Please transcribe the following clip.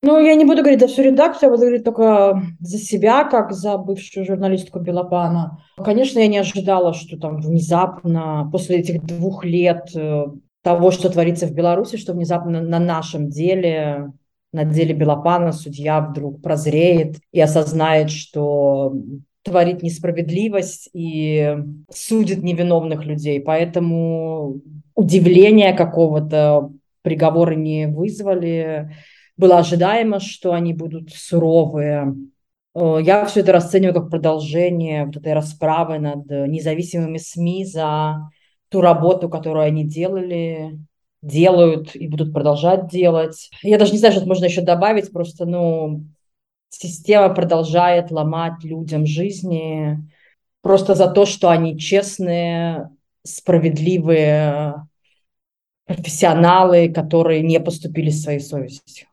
Ну, я не буду говорить за всю редакцию, я буду говорить только за себя, как за бывшую журналистку Белопана. Конечно, я не ожидала, что там внезапно, после этих двух лет э, того, что творится в Беларуси, что внезапно на нашем деле, на деле Белопана судья вдруг прозреет и осознает, что творит несправедливость и судит невиновных людей. Поэтому удивления какого-то приговора не вызвали было ожидаемо, что они будут суровые. Э, я все это расцениваю как продолжение вот этой расправы над независимыми СМИ за ту работу, которую они делали, делают и будут продолжать делать. Я даже не знаю, что можно еще добавить, просто, ну, система продолжает ломать людям жизни просто за то, что они честные, справедливые профессионалы, которые не поступили своей совестью.